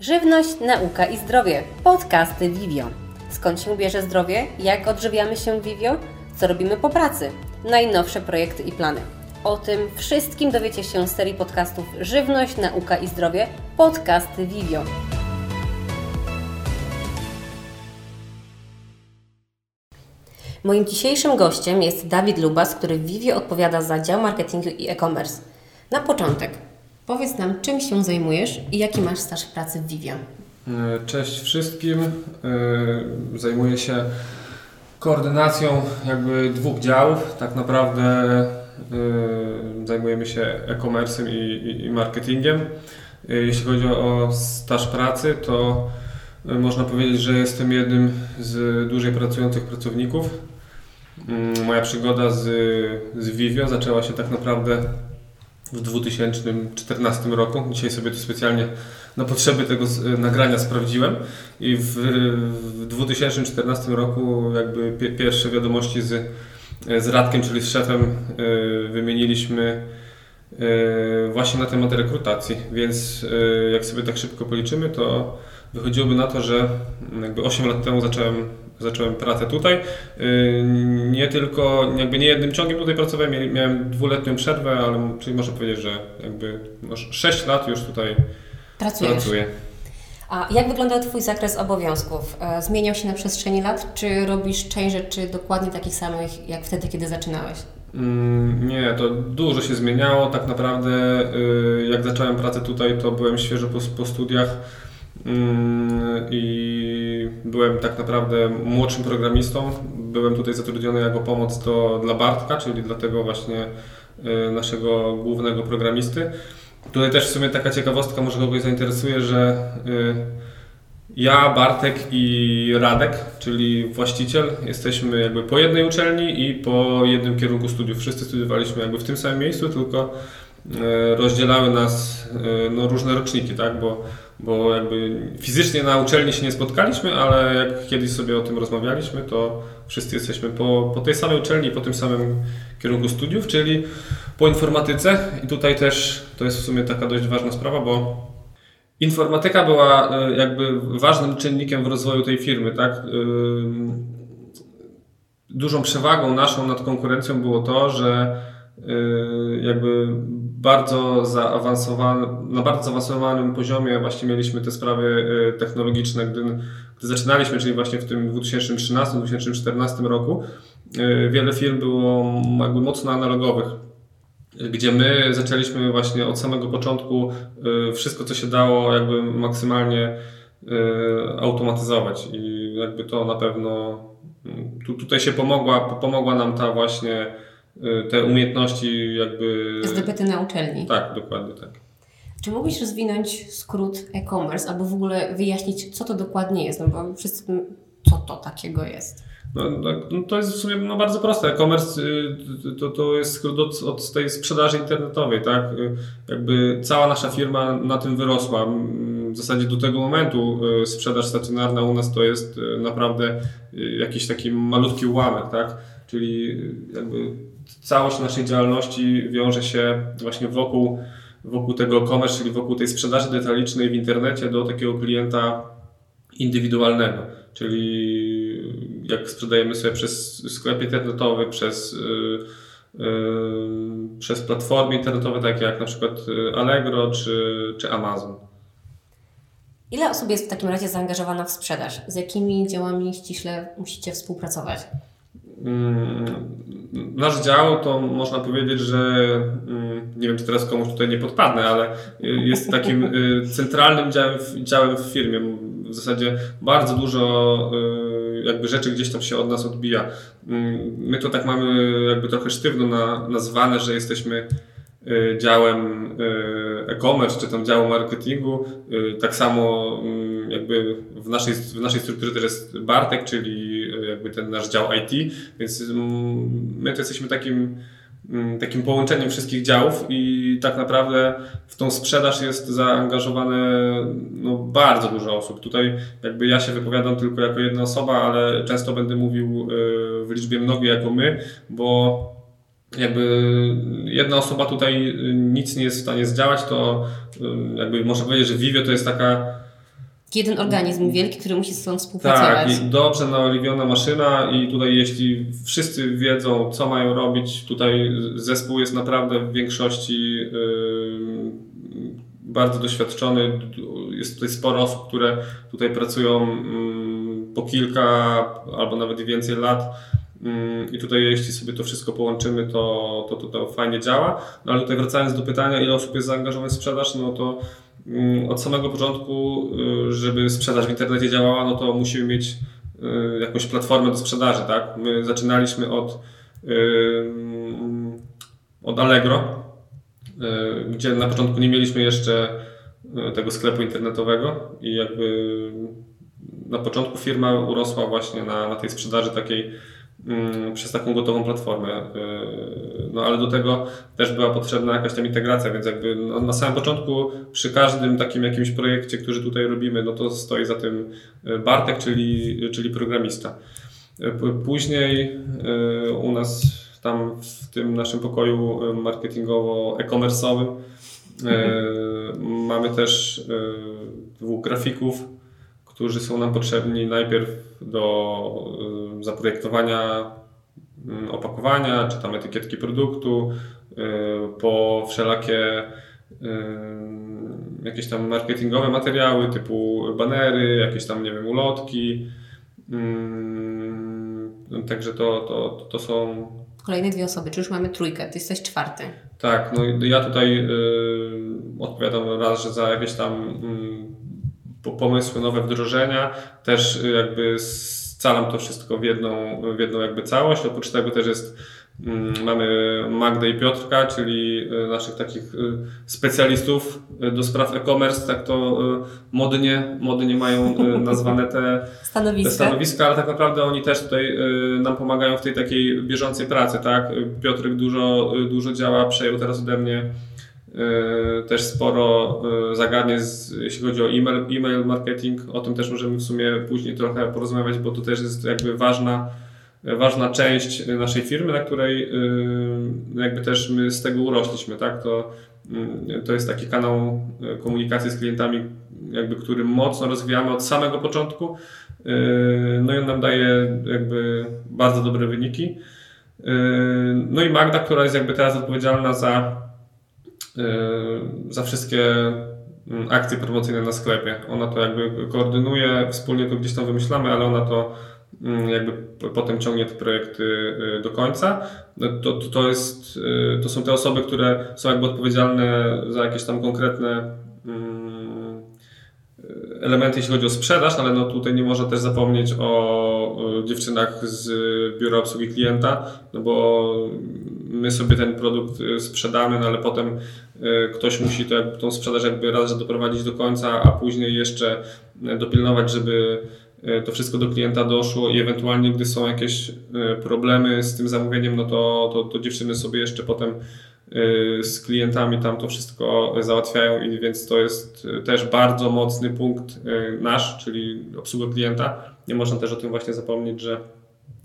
Żywność, nauka i zdrowie. Podcasty Vivio. Skąd się bierze zdrowie? Jak odżywiamy się Vivio? Co robimy po pracy? Najnowsze projekty i plany. O tym wszystkim dowiecie się z serii podcastów Żywność, nauka i zdrowie. Podcasty Vivio. Moim dzisiejszym gościem jest Dawid Lubas, który w Vivio odpowiada za dział marketingu i e-commerce. Na początek, powiedz nam, czym się zajmujesz i jaki masz staż pracy w Vivio? Cześć wszystkim. E, Zajmuję się koordynacją jakby dwóch działów. Tak naprawdę e, zajmujemy się e-commerce'em i, marketingiem. E, Jeśli chodzi o staż pracy, to e, można powiedzieć, że jestem jednym z dłużej pracujących pracowników. Mm, Moja przygoda z, z Vivio zaczęła się tak naprawdę w 2014 roku. Dzisiaj sobie to specjalnie na potrzeby tego nagrania sprawdziłem i w, w 2014 roku jakby pie, pierwsze wiadomości z, z Radkiem, czyli z szefem y, wymieniliśmy y, właśnie na temat rekrutacji, więc y, jak sobie tak szybko policzymy, to wychodziłoby na to, że jakby 8 lat temu zacząłem, zacząłem pracę tutaj. Y, Nie tylko, jakby nie jednym ciągiem tutaj pracowałem, miałem dwuletnią przerwę, ale czyli można powiedzieć, że jakby no 6 lat już tutaj Pracujesz. pracuję. A jak wyglądał Twój zakres obowiązków? E, Zmieniał się na przestrzeni lat, czy robisz część rzeczy dokładnie takich samych, jak wtedy, kiedy zaczynałeś? Mm, Nie, to dużo się zmieniało. Tak naprawdę, y, jak zacząłem pracę tutaj, to byłem świeżo po, po studiach i byłem tak naprawdę młodszym programistą. Byłem tutaj zatrudniony jako pomoc do, dla Bartka, czyli dla tego właśnie y, naszego głównego programisty. Tutaj też w sumie taka ciekawostka może kogoś zainteresuje, że y, ja, Bartek i Radek, czyli właściciel, jesteśmy jakby po jednej uczelni i po jednym kierunku studiów. Wszyscy studiowaliśmy jakby w tym samym miejscu, tylko rozdzielały nas no, różne roczniki, tak? Bo, bo jakby fizycznie na uczelni się nie spotkaliśmy, ale jak kiedyś sobie o tym rozmawialiśmy, to wszyscy jesteśmy po, po tej samej uczelni po tym samym kierunku studiów, czyli po informatyce. I tutaj też to jest w sumie taka dość ważna sprawa, bo Informatyka była y, jakby ważnym czynnikiem w rozwoju tej firmy, tak? Ym, Dużą przewagą naszą nad konkurencją było to, że y, jakby bardzo zaawansowany, na bardzo zaawansowanym poziomie właśnie mieliśmy te sprawy y, technologiczne, gdy, gdy zaczynaliśmy, czyli właśnie w tym 2013-2014 roku, y, wiele firm było jakby mocno analogowych gdzie my zaczęliśmy właśnie od samego początku y, wszystko, co się dało, jakby maksymalnie automatyzować. I jakby to na pewno mm, tu, tutaj się pomogła, pomogła nam ta właśnie te umiejętności jakby... Zdobyty na uczelni. Tak, dokładnie tak. Czy mógłbyś rozwinąć skrót e-commerce albo w ogóle wyjaśnić, co to dokładnie jest? No bo wszyscy, co to takiego jest? No, no, no to jest w sumie no, bardzo proste. E-commerce y, to, to jest skrót od, od tej sprzedaży internetowej, tak? Y, Jakby cała nasza firma na tym wyrosła. Mm, W zasadzie do tego momentu y, sprzedaż stacjonarna u nas to jest y, naprawdę y, jakiś taki malutki ułamek, tak? Czyli y, jakby całość naszej działalności wiąże się właśnie wokół, wokół tego e-commerce, czyli wokół tej sprzedaży detalicznej w internecie do takiego klienta indywidualnego, czyli jak sprzedajemy sobie przez sklep internetowy, przez, y, y, przez platformy internetowe takie jak na przykład Allegro czy, czy Amazon. Ile osób jest w takim razie zaangażowana w sprzedaż? Z jakimi działami ściśle musicie współpracować? Mm, Nasz dział to można powiedzieć, że mm, nie wiem, czy teraz komuś tutaj nie podpadnę, ale y, jest takim y, centralnym działem w, działem w firmie. W zasadzie bardzo dużo y, jakby rzeczy gdzieś tam się od nas odbija. Mm, My to tak mamy jakby trochę sztywno na, nazwane, że jesteśmy działem e-commerce, czy tam działu marketingu. Tak samo jakby w naszej, w naszej strukturze też jest Bartek, czyli jakby ten nasz dział IT, więc mm, my to jesteśmy takim mm, takim połączeniem wszystkich działów i tak naprawdę w tą sprzedaż jest zaangażowane no, bardzo dużo osób. Tutaj jakby ja się wypowiadam tylko jako jedna osoba, ale często będę mówił y, w liczbie mnogiej jako my, bo jakby jedna osoba tutaj y, nic nie jest w stanie zdziałać, to y, jakby można powiedzieć, że Vivio to jest taka jeden organizm wielki, który musi ze sobą współpracować. Tak, i dobrze naoliwiona maszyna i tutaj jeśli wszyscy wiedzą, co mają robić, tutaj zespół jest naprawdę w większości yy, bardzo doświadczony. Jest tutaj sporo osób, które tutaj pracują yy, po kilka albo nawet więcej lat. Yy, I tutaj, jeśli sobie to wszystko połączymy, to, to, to, to fajnie działa. No ale tutaj wracając do pytania, ile osób jest zaangażowanych w sprzedaż, no to Mm, od samego początku, y, żeby sprzedaż w internecie działała, no to musimy mieć y, jakąś platformę do sprzedaży, tak? My zaczynaliśmy od, y, od Allegro, gdzie na początku nie mieliśmy jeszcze tego sklepu internetowego i jakby na początku firma urosła właśnie na, na tej sprzedaży takiej Mm, przez taką gotową platformę. Y, no ale do tego też była potrzebna jakaś tam integracja, więc jakby no, na samym początku przy każdym takim jakimś projekcie, który tutaj robimy, no to stoi za tym y, Bartek, czyli, czyli programista. Y, później u nas tam w tym naszym pokoju marketingowo-e-commerce'owym mamy też dwóch grafików, którzy są nam potrzebni najpierw do y, zaprojektowania mm, opakowania, czy tam etykietki produktu, y, po wszelakie y, jakieś tam marketingowe materiały typu banery, jakieś tam, nie wiem, ulotki. Mm, także to, to, to są. Kolejne dwie osoby, czy już mamy trójkę, ty jesteś czwarty. Tak, no ja tutaj odpowiadam raz, że za jakieś tam y, pomysły, nowe wdrożenia, też y, jakby scalam to wszystko w jedną, w jedną jakby całość. Oprócz tego też jest mm, Mamy Magdę i Piotrka, czyli y, naszych takich y, specjalistów do spraw e-commerce, tak to modnie, modnie mają nazwane te stanowiska. te stanowiska, ale tak naprawdę oni też tutaj nam pomagają w tej takiej bieżącej pracy, tak? Piotrek dużo, dużo działa, przejął teraz ode mnie też sporo e, zagadnień, jeśli chodzi o e-mail, e-mail marketing. O tym też możemy w sumie później trochę porozmawiać, bo to też jest jakby ważna, ważna część naszej firmy, na której e, jakby też my z tego urośliśmy. Tak? To, mm, to jest taki kanał komunikacji z klientami, jakby, który mocno rozwijamy od samego początku. No i on nam daje jakby bardzo dobre wyniki. No i Magda, która jest jakby teraz odpowiedzialna za za wszystkie mm, akcje promocyjne na sklepie. Ona to jakby koordynuje, wspólnie to gdzieś tam wymyślamy, ale ona to mm, jakby potem ciągnie te projekty y, do końca. No to, to, to, jest, y, to są te osoby, które są jakby odpowiedzialne za jakieś tam konkretne mm, elementy, jeśli chodzi o sprzedaż, ale no tutaj nie można też zapomnieć o dziewczynach z biura obsługi klienta, no bo my sobie ten produkt y, sprzedamy, no ale potem y, ktoś musi to, tą sprzedaż jakby raz doprowadzić do końca, a później jeszcze y, dopilnować, żeby to wszystko do klienta doszło i ewentualnie gdy są jakieś problemy z tym zamówieniem, no to, to, to dziewczyny sobie jeszcze potem z klientami tam to wszystko załatwiają i więc to jest też bardzo mocny punkt nasz, czyli obsługa klienta. Nie można też o tym właśnie zapomnieć, że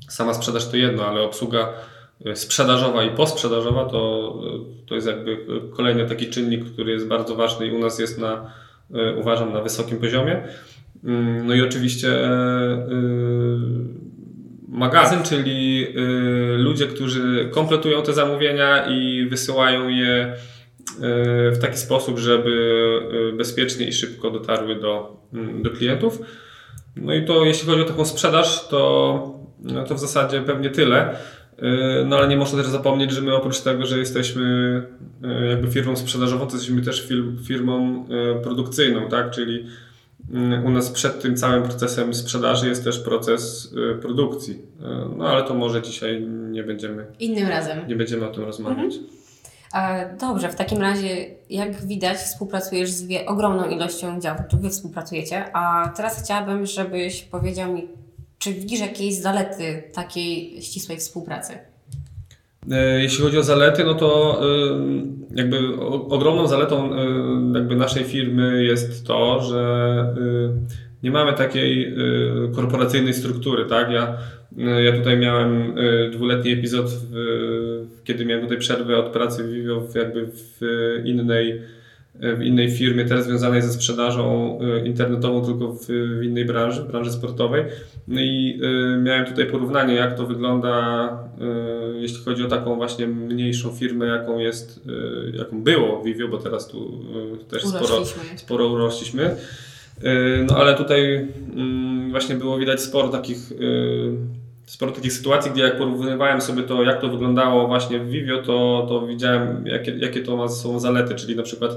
sama sprzedaż to jedno, ale obsługa sprzedażowa i posprzedażowa to, to jest jakby kolejny taki czynnik, który jest bardzo ważny i u nas jest na, uważam, na wysokim poziomie. Mm, no i oczywiście e, e, magazyn, czyli e, ludzie, którzy kompletują te zamówienia i wysyłają je w taki sposób, żeby bezpiecznie i szybko dotarły do, mm, do klientów. No i to jeśli chodzi o taką sprzedaż, to, no to w zasadzie pewnie tyle. E, no ale nie można też zapomnieć, że my oprócz tego, że jesteśmy e, jakby firmą sprzedażową, to jesteśmy też firmą e, produkcyjną, tak? Czyli u nas przed tym całym procesem sprzedaży jest też proces produkcji. No ale to może dzisiaj nie będziemy. Innym razem. Nie będziemy o tym rozmawiać. Mhm. Dobrze, w takim razie, jak widać, współpracujesz z ogromną ilością działów, czy wy współpracujecie, a teraz chciałabym, żebyś powiedział mi, czy widzisz jakieś zalety takiej ścisłej współpracy? E, jeśli chodzi o zalety, no to e, jakby ogromną zaletą e, jakby naszej firmy jest to, że nie mamy takiej korporacyjnej struktury, tak? Ja, ja tutaj miałem dwuletni epizod, kiedy miałem tutaj przerwę od pracy w jakby w innej w innej firmie, też związanej ze sprzedażą internetową, tylko w, w innej branży, branży sportowej. No i miałem tutaj porównanie, jak to wygląda, jeśli chodzi o taką właśnie mniejszą firmę, jaką jest, jaką było Vivio, bo teraz tu też sporo, sporo urośliśmy. No ale tutaj mm, właśnie było widać sporo takich sporo takich sytuacji, gdzie jak porównywałem sobie to, jak to wyglądało właśnie w Vivio, to, to widziałem, jakie, jakie to ma są zalety, czyli na przykład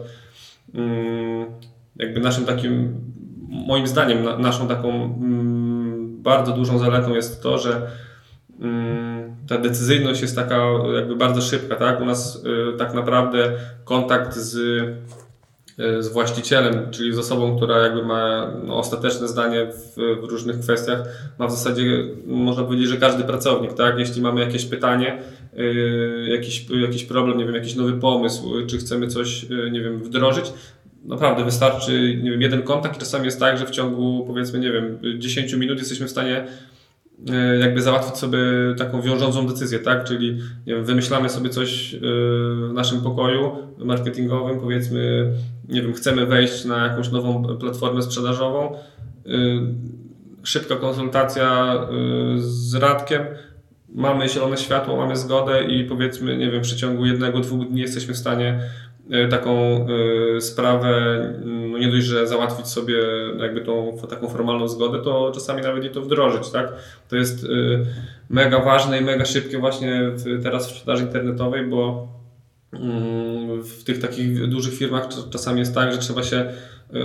jakby naszym takim, moim zdaniem, na, naszą taką mm, bardzo dużą zaletą jest to, że mm, ta decyzyjność jest taka jakby bardzo szybka, tak? U nas y, tak naprawdę kontakt z E, z właścicielem, czyli z osobą, która jakby ma no, ostateczne zdanie w, w, różnych kwestiach, ma w zasadzie, można powiedzieć, że każdy pracownik, tak? Jeśli mamy jakieś pytanie, yy, jakiś, jakiś problem, nie wiem, jakiś nowy pomysł, czy chcemy coś, yy, nie wiem, wdrożyć, naprawdę wystarczy, nie wiem, jeden kontakt czasami jest tak, że w ciągu, powiedzmy, nie wiem, 10 minut jesteśmy w stanie E, jakby załatwić sobie taką wiążącą decyzję, tak? Czyli nie wiem, wymyślamy sobie coś w naszym pokoju marketingowym, powiedzmy, nie wiem, chcemy wejść na jakąś nową platformę sprzedażową, szybka konsultacja z Radkiem, mamy zielone światło, mamy zgodę i powiedzmy, nie wiem, w przeciągu jednego, dwóch dni jesteśmy w stanie E, taką e, sprawę, no nie dość, że załatwić sobie jakby tą taką formalną zgodę, to czasami nawet i to wdrożyć, tak? To jest e, mega ważne i mega szybkie właśnie teraz w sprzedaży internetowej, bo mm, w tych takich dużych firmach czasami jest tak, że trzeba się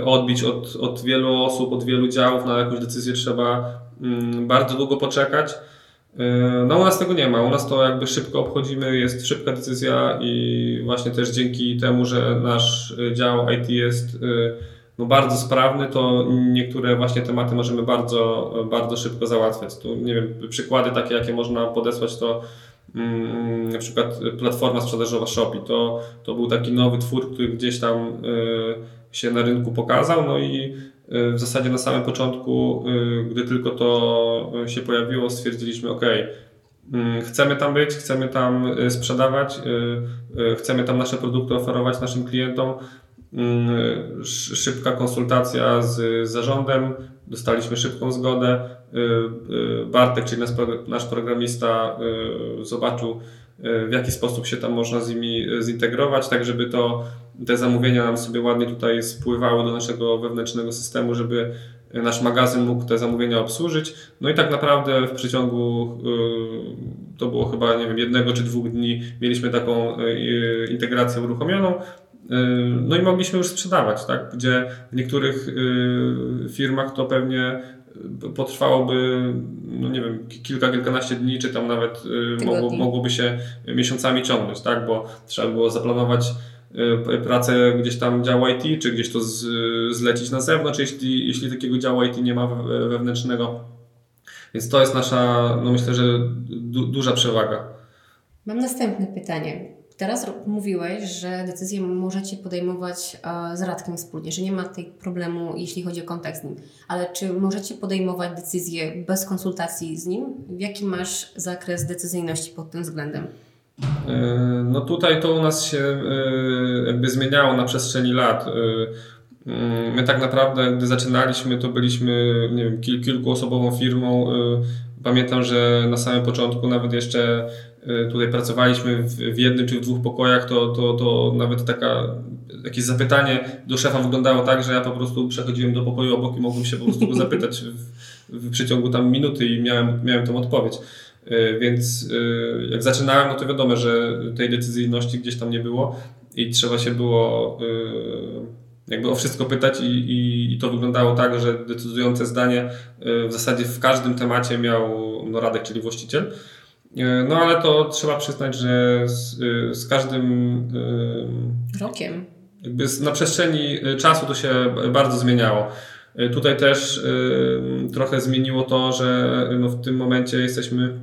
odbić od, od wielu osób, od wielu działów, na jakąś decyzję trzeba mm, bardzo długo poczekać. E, no u nas tego nie ma, u nas to jakby szybko obchodzimy, jest szybka decyzja i właśnie też dzięki temu, że nasz e, dział IT jest e, no bardzo sprawny, to niektóre właśnie tematy możemy bardzo, bardzo szybko załatwiać. Tu nie wiem, przykłady takie, jakie można podesłać, to mm, na przykład platforma sprzedażowa Shopee. To, to był taki nowy twór, który gdzieś tam się na rynku pokazał, no i Y, w zasadzie na samym początku, y, gdy tylko to się pojawiło, stwierdziliśmy, OK, chcemy tam być, chcemy tam y, sprzedawać, chcemy tam nasze produkty oferować naszym klientom. Szybka konsultacja z zarządem, dostaliśmy szybką zgodę. Bartek, czyli nasz programista, zobaczył, w jaki sposób się tam można z nimi zintegrować, tak żeby to te zamówienia nam sobie ładnie tutaj spływały do naszego wewnętrznego systemu, żeby nasz magazyn mógł te zamówienia obsłużyć. No i tak naprawdę w przeciągu to było chyba nie wiem, jednego czy dwóch dni mieliśmy taką integrację uruchomioną. No i mogliśmy już sprzedawać, tak? gdzie w niektórych firmach to pewnie potrwałoby, no nie wiem, kilka, kilkanaście dni, czy tam nawet mogło, mogłoby się miesiącami ciągnąć, tak? bo trzeba było zaplanować Y, pracę gdzieś tam działa IT, czy gdzieś to z, zlecić na zewnątrz, jeśli, jeśli takiego działu IT nie ma wewnętrznego. Więc to jest nasza, no myślę, że du, duża przewaga. Mam następne pytanie. Teraz mówiłeś, że decyzje możecie podejmować z Radkiem wspólnie, że nie ma tej problemu, jeśli chodzi o kontakt z nim. Ale czy możecie podejmować decyzje bez konsultacji z nim? Jaki masz zakres decyzyjności pod tym względem? E, no tutaj to u nas się e, jakby zmieniało na przestrzeni lat. E, mm, my tak naprawdę, gdy zaczynaliśmy, to byliśmy nie wiem, kil, kilkuosobową firmą. Pamiętam, że na samym początku nawet jeszcze tutaj pracowaliśmy w, jednym czy w dwóch pokojach, to, to, to nawet taka, jakieś zapytanie do szefa wyglądało tak, że ja po prostu przechodziłem do pokoju obok i mogłem się po prostu go zapytać w, w przeciągu tam minuty i miałem, miałem tą odpowiedź. E, więc e, jak zaczynałem, no to wiadomo, że tej decyzyjności gdzieś tam nie było i trzeba się było jakby o wszystko pytać i, i, i to wyglądało tak, że decydujące zdanie w zasadzie w każdym temacie miał no, Radek, czyli właściciel. No ale to trzeba przyznać, że z, z każdym rokiem jakby na przestrzeni czasu to się bardzo zmieniało. Tutaj też trochę zmieniło to, że no w tym momencie jesteśmy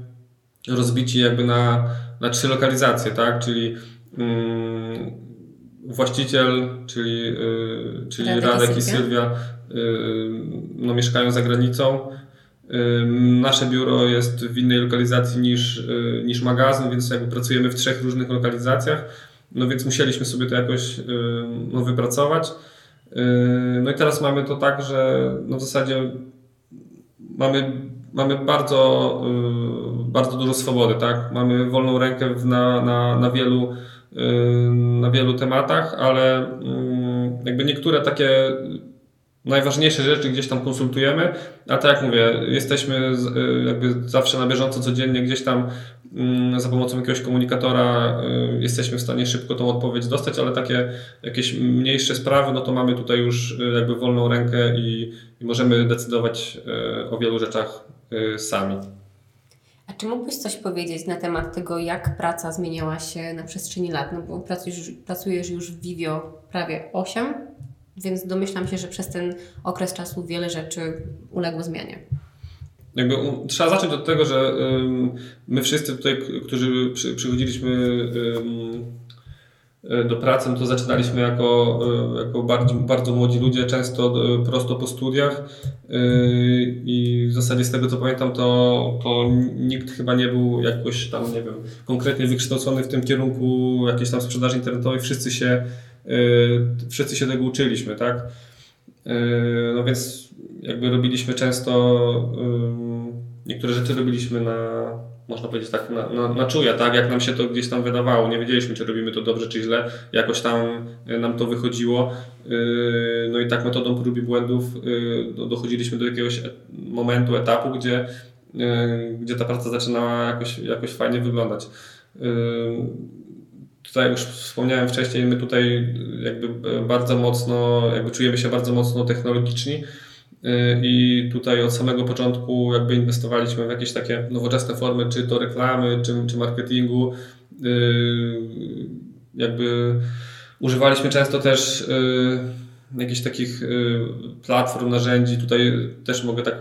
rozbici jakby na, na trzy lokalizacje, tak? Czyli mm, właściciel, czyli, yy, czyli Radek, Radek i Sylwia, yy, no, mieszkają za granicą. Yy, nasze biuro jest w innej lokalizacji niż, y, niż magazyn, więc jakby pracujemy w trzech różnych lokalizacjach. no więc musieliśmy sobie to jakoś no, wypracować. No i teraz mamy to tak, że no w zasadzie mamy, mamy bardzo, bardzo dużo swobody, tak? Mamy wolną rękę na, na, na, wielu, na wielu tematach, ale jakby niektóre takie najważniejsze rzeczy gdzieś tam konsultujemy, a tak jak mówię, jesteśmy jakby zawsze na bieżąco, codziennie gdzieś tam mm, za pomocą jakiegoś komunikatora y, jesteśmy w stanie szybko tą odpowiedź dostać, ale takie jakieś mniejsze sprawy, no to mamy tutaj już y, jakby wolną rękę i, i możemy decydować y, o wielu rzeczach sami. A czy mógłbyś coś powiedzieć na temat tego, jak praca zmieniała się na przestrzeni lat? No bo pracujesz, pracujesz już w Vivio prawie 8, więc domyślam się, że przez ten okres czasu wiele rzeczy uległo zmianie. Jakby, trzeba zacząć od tego, że my wszyscy tutaj, którzy przy, przychodziliśmy do pracy, no to zaczynaliśmy jako, jako bardzo, bardzo młodzi ludzie, często prosto po studiach i w zasadzie z tego co pamiętam, to, to nikt chyba nie był jakoś tam, nie wiem, konkretnie wykształcony w tym kierunku jakiejś tam sprzedaży internetowej. Wszyscy się wszyscy się tego uczyliśmy, tak? No więc jakby robiliśmy często, niektóre rzeczy robiliśmy na, można powiedzieć tak, na, na, na czuja, tak? Jak nam się to gdzieś tam wydawało. Nie wiedzieliśmy, czy robimy to dobrze, czy źle. Jakoś tam nam to wychodziło. No i tak metodą prób i błędów dochodziliśmy do jakiegoś e, momentu, etapu, gdzie, gdzie ta praca zaczynała jakoś, jakoś fajnie wyglądać tutaj już wspomniałem wcześniej, my tutaj jakby bardzo mocno, jakby czujemy się bardzo mocno technologiczni i tutaj od samego początku jakby inwestowaliśmy w jakieś takie nowoczesne formy, czy to reklamy, czy, czy marketingu. Y, jakby używaliśmy często też y, jakichś takich platform, narzędzi. Tutaj też mogę tak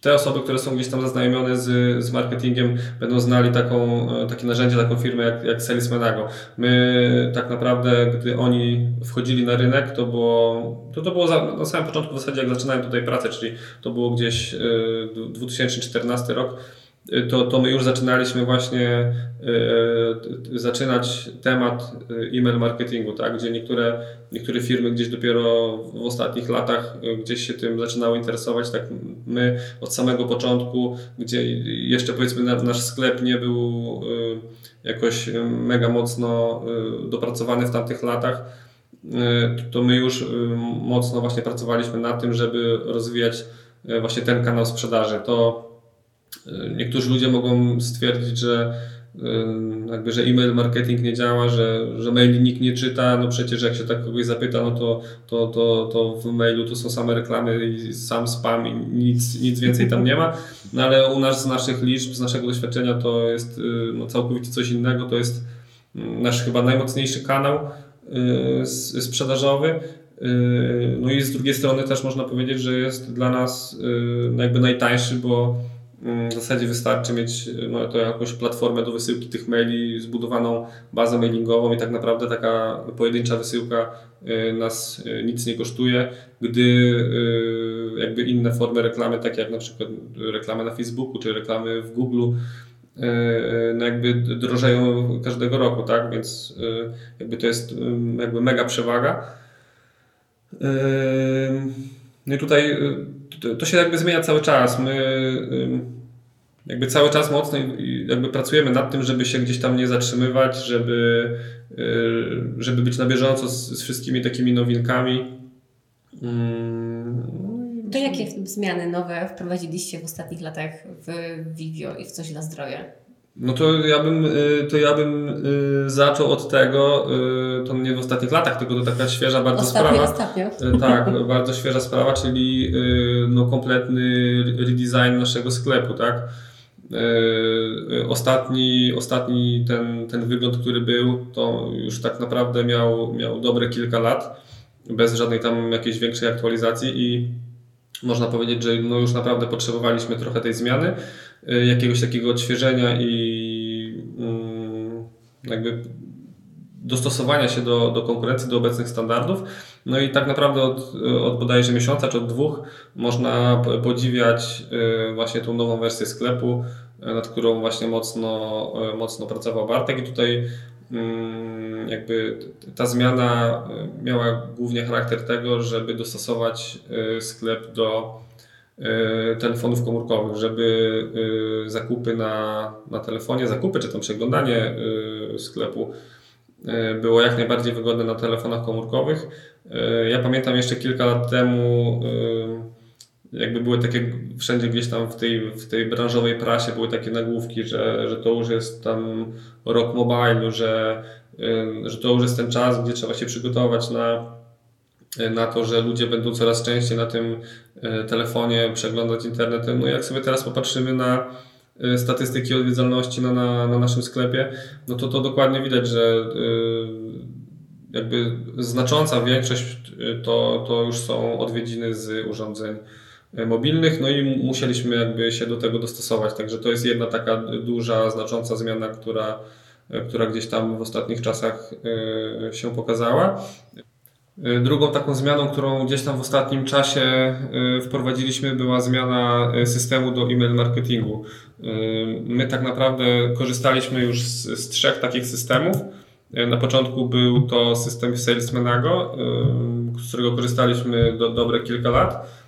te osoby, które są gdzieś tam zaznajomione z, z marketingiem, będą znali taką, e, takie narzędzie, taką firmę jak, jak Salesmanago. My tak naprawdę, gdy oni wchodzili na rynek, to było, to, to było za, na samym początku w zasadzie jak zaczynałem tutaj pracę, czyli to było gdzieś 2014 e, rok, to, to my już zaczynaliśmy właśnie y, zaczynać temat e-mail marketingu, tak? gdzie niektóre, niektóre firmy gdzieś dopiero w ostatnich latach gdzieś się tym zaczynały interesować. Tak my od samego początku, gdzie jeszcze powiedzmy nasz sklep nie był jakoś mega mocno dopracowany w tamtych latach, to my już mocno właśnie pracowaliśmy nad tym, żeby rozwijać właśnie ten kanał sprzedaży. To Niektórzy ludzie mogą stwierdzić, że jakby, że e-mail marketing nie działa, że, że maili nikt nie czyta, no przecież jak się tak kogoś zapyta, no to, to, to, to w mailu to są same reklamy i sam spam i nic, nic więcej tam nie ma, no ale u nas z naszych liczb, z naszego doświadczenia to jest y, no, całkowicie coś innego, to jest mm, nasz chyba najmocniejszy kanał y, sprzedażowy, y, no i z drugiej strony też można powiedzieć, że jest dla nas jakby najtańszy, bo w zasadzie wystarczy mieć no, to jakąś platformę do wysyłki tych maili, zbudowaną bazę mailingową i tak naprawdę taka pojedyncza wysyłka y, nas y, nic nie kosztuje, gdy y, jakby inne formy reklamy, takie jak na przykład reklamy na Facebooku czy reklamy w Google, no jakby drożeją każdego roku, tak? Więc jakby to jest jakby mega przewaga. No i tutaj to się jakby zmienia cały czas. My jakby cały czas mocno jakby pracujemy nad tym, żeby się gdzieś tam nie zatrzymywać, żeby, y, żeby być na bieżąco z, z wszystkimi takimi nowinkami. No to jakie zmiany nowe wprowadziliście w ostatnich latach w Vivio i w Coś dla Zdrowia? No to ja bym, y, to ja bym y, zaczął od tego, y, to nie w ostatnich latach, tylko to taka świeża bardzo ostatnio, sprawa. Ostatnio. Tak, bardzo świeża sprawa, czyli no, kompletny redesign naszego sklepu, tak. Ostatni, ostatni ten, ten wygląd, który był, to już tak naprawdę miał, miał dobre kilka lat, bez żadnej tam jakiejś większej aktualizacji i można powiedzieć, że no już naprawdę potrzebowaliśmy trochę tej zmiany. Y, jakiegoś takiego odświeżenia i mm, jakby dostosowania się do, do konkurencji, do obecnych standardów. No i tak naprawdę od, od bodajże miesiąca czy od dwóch można podziwiać y, właśnie tą nową wersję sklepu, nad którą właśnie mocno, y, mocno pracował Bartek i tutaj mm, jakby ta zmiana miała głównie charakter tego, żeby dostosować sklep do telefonów komórkowych, żeby zakupy na, na telefonie, zakupy czy tam przeglądanie sklepu było jak najbardziej wygodne na telefonach komórkowych. Ja pamiętam jeszcze kilka lat temu jakby były takie wszędzie gdzieś tam w tej, w tej branżowej prasie były takie nagłówki, że, że to już jest tam rok mobile, że, że to już jest ten czas, gdzie trzeba się przygotować na, na to, że ludzie będą coraz częściej na tym e, telefonie przeglądać internet. No jak sobie teraz popatrzymy na e, statystyki odwiedzalności na, na, na naszym sklepie, no to to dokładnie widać, że jakby znacząca większość to, to już są odwiedziny z urządzeń mobilnych, no i musieliśmy jakby się do tego dostosować. Także to jest jedna taka duża, znacząca zmiana, która, która gdzieś tam w ostatnich czasach się pokazała. Drugą taką zmianą, którą gdzieś tam w ostatnim czasie wprowadziliśmy, była zmiana systemu do e-mail marketingu. My tak naprawdę korzystaliśmy już z, z trzech takich systemów. Na początku był to system Salesmanago, z którego korzystaliśmy do dobre kilka lat.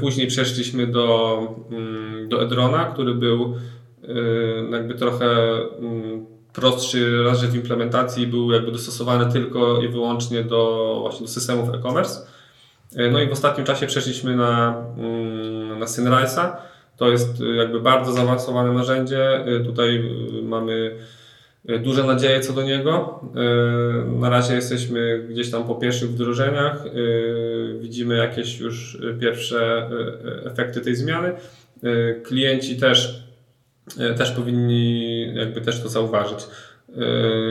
Później przeszliśmy do, mm, do Edrona, który był jakby trochę mm, prostszy raz, że w implementacji był jakby dostosowany tylko i wyłącznie do właśnie do systemów e-commerce. E, no i w ostatnim czasie przeszliśmy na, mm, na Synrise'a. To jest jakby bardzo zaawansowane narzędzie. Tutaj mamy E, duże nadzieje co do niego. E, na razie jesteśmy gdzieś tam po pierwszych wdrożeniach. E, widzimy jakieś już pierwsze efekty tej zmiany. Klienci też, też powinni jakby też to zauważyć.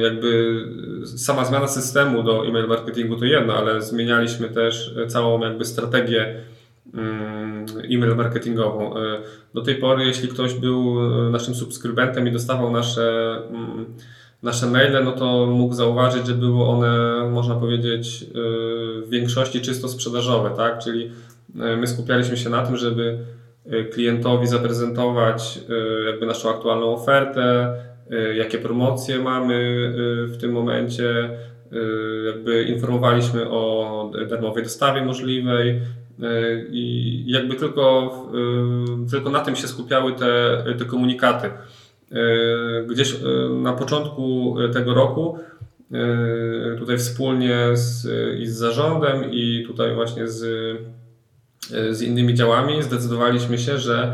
Jakby sama zmiana systemu do e-mail marketingu to jedno, ale zmienialiśmy też całą jakby strategię mm, e-mail marketingową. Do tej pory, jeśli ktoś był naszym subskrybentem i dostawał nasze mm, nasze maile, no to mógł zauważyć, że były one, można powiedzieć, w większości czysto sprzedażowe, tak? Czyli my skupialiśmy się na tym, żeby klientowi zaprezentować jakby naszą aktualną ofertę, jakie promocje mamy w tym momencie, jakby informowaliśmy o darmowej dostawie możliwej i jakby tylko, tylko na tym się skupiały te, te komunikaty. Gdzieś na początku tego roku tutaj wspólnie z, i z zarządem i tutaj właśnie z, z innymi działami zdecydowaliśmy się, że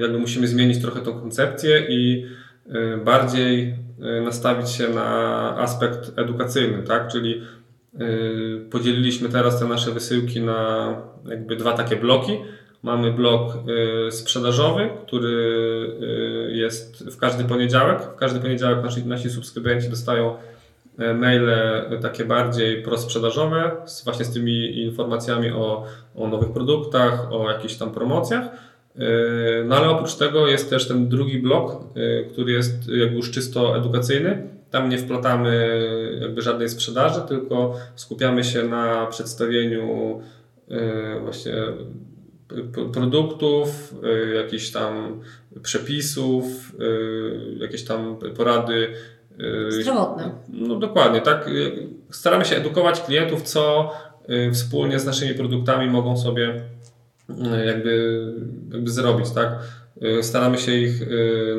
jakby musimy zmienić trochę tą koncepcję i bardziej nastawić się na aspekt edukacyjny, tak? Czyli podzieliliśmy teraz te nasze wysyłki na jakby dwa takie bloki. Mamy blok sprzedażowy, który jest w każdy poniedziałek. W każdy poniedziałek nasi, nasi subskrybenci dostają maile takie bardziej prosprzedażowe, z, właśnie z tymi informacjami o, o nowych produktach, o jakichś tam promocjach. No ale oprócz tego jest też ten drugi blok, który jest jakby już czysto edukacyjny. Tam nie wplatamy jakby żadnej sprzedaży, tylko skupiamy się na przedstawieniu właśnie produktów, y, jakichś tam przepisów, y, jakieś tam porady. Y, Zdrowotne. No dokładnie, tak. Staramy się edukować klientów, co wspólnie z naszymi produktami mogą sobie jakby, jakby zrobić, tak. Staramy się ich